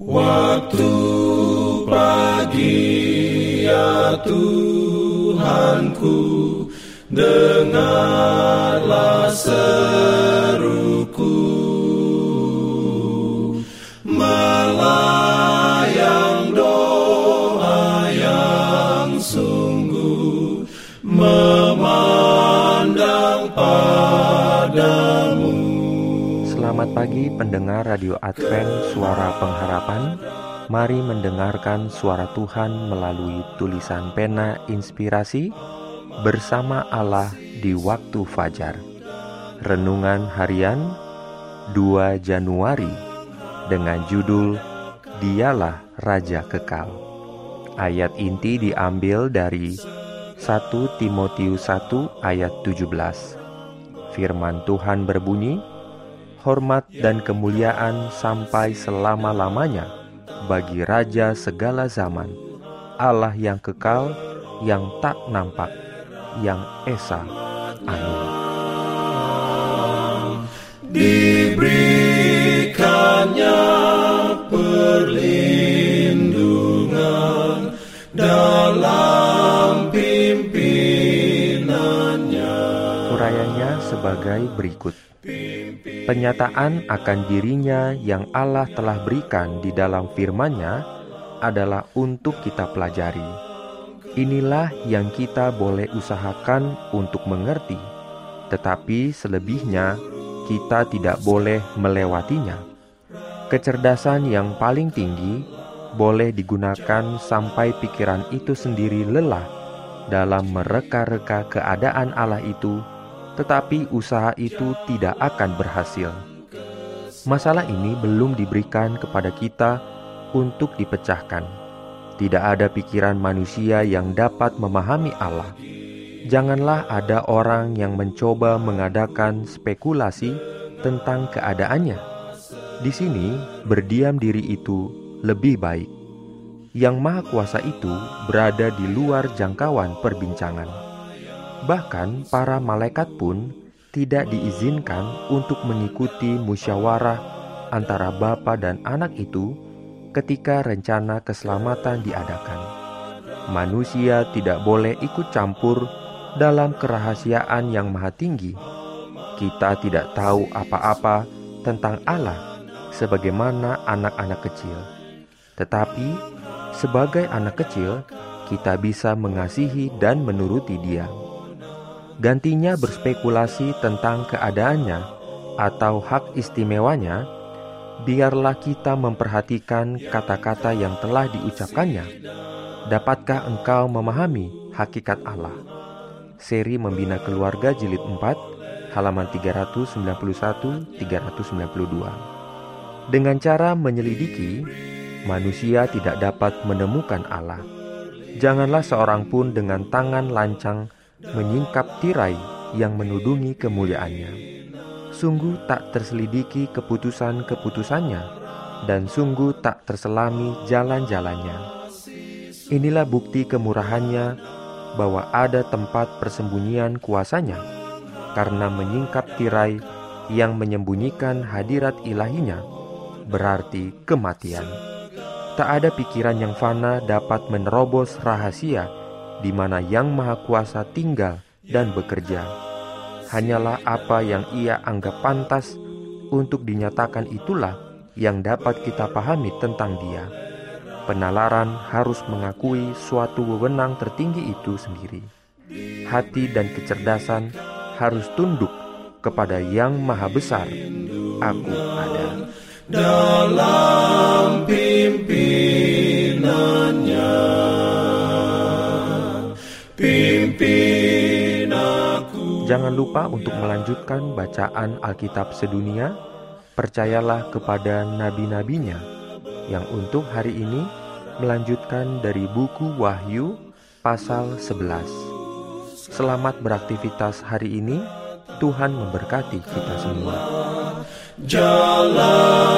Waktu pagi ya Tuhanku Dengarlah seruku pagi pendengar Radio Advent Suara Pengharapan Mari mendengarkan suara Tuhan melalui tulisan pena inspirasi Bersama Allah di waktu fajar. Renungan harian 2 Januari Dengan judul Dialah Raja Kekal. Ayat inti diambil dari 1 Timotius 1 ayat 17 Firman Tuhan berbunyi, hormat dan kemuliaan sampai selama-lamanya bagi Raja segala zaman, Allah yang kekal, yang tak nampak, yang Esa. Amin. Diberikannya perlindungan dalam pimpinannya. Urayanya sebagai berikut. Penyataan akan dirinya yang Allah telah berikan di dalam firman-Nya adalah untuk kita pelajari. Inilah yang kita boleh usahakan untuk mengerti, tetapi selebihnya kita tidak boleh melewatinya. Kecerdasan yang paling tinggi boleh digunakan sampai pikiran itu sendiri lelah dalam mereka-reka keadaan Allah itu tetapi usaha itu tidak akan berhasil. Masalah ini belum diberikan kepada kita untuk dipecahkan. Tidak ada pikiran manusia yang dapat memahami Allah. Janganlah ada orang yang mencoba mengadakan spekulasi tentang keadaannya. Di sini, berdiam diri itu lebih baik. Yang Maha Kuasa itu berada di luar jangkauan perbincangan. Bahkan para malaikat pun tidak diizinkan untuk mengikuti musyawarah antara bapa dan anak itu ketika rencana keselamatan diadakan. Manusia tidak boleh ikut campur dalam kerahasiaan yang maha tinggi. Kita tidak tahu apa-apa tentang Allah sebagaimana anak-anak kecil. Tetapi sebagai anak kecil, kita bisa mengasihi dan menuruti Dia gantinya berspekulasi tentang keadaannya atau hak istimewanya, biarlah kita memperhatikan kata-kata yang telah diucapkannya. Dapatkah engkau memahami hakikat Allah? Seri Membina Keluarga Jilid 4, halaman 391-392. Dengan cara menyelidiki, manusia tidak dapat menemukan Allah. Janganlah seorang pun dengan tangan lancang menyingkap tirai yang menudungi kemuliaannya. Sungguh tak terselidiki keputusan-keputusannya, dan sungguh tak terselami jalan-jalannya. Inilah bukti kemurahannya bahwa ada tempat persembunyian kuasanya, karena menyingkap tirai yang menyembunyikan hadirat ilahinya, berarti kematian. Tak ada pikiran yang fana dapat menerobos rahasia di mana Yang Maha Kuasa tinggal dan bekerja. Hanyalah apa yang ia anggap pantas untuk dinyatakan itulah yang dapat kita pahami tentang dia. Penalaran harus mengakui suatu wewenang tertinggi itu sendiri. Hati dan kecerdasan harus tunduk kepada Yang Maha Besar. Aku ada dalam Jangan lupa untuk melanjutkan bacaan Alkitab sedunia. Percayalah kepada nabi-nabinya yang untuk hari ini melanjutkan dari buku Wahyu pasal 11. Selamat beraktivitas hari ini. Tuhan memberkati kita semua. Jalan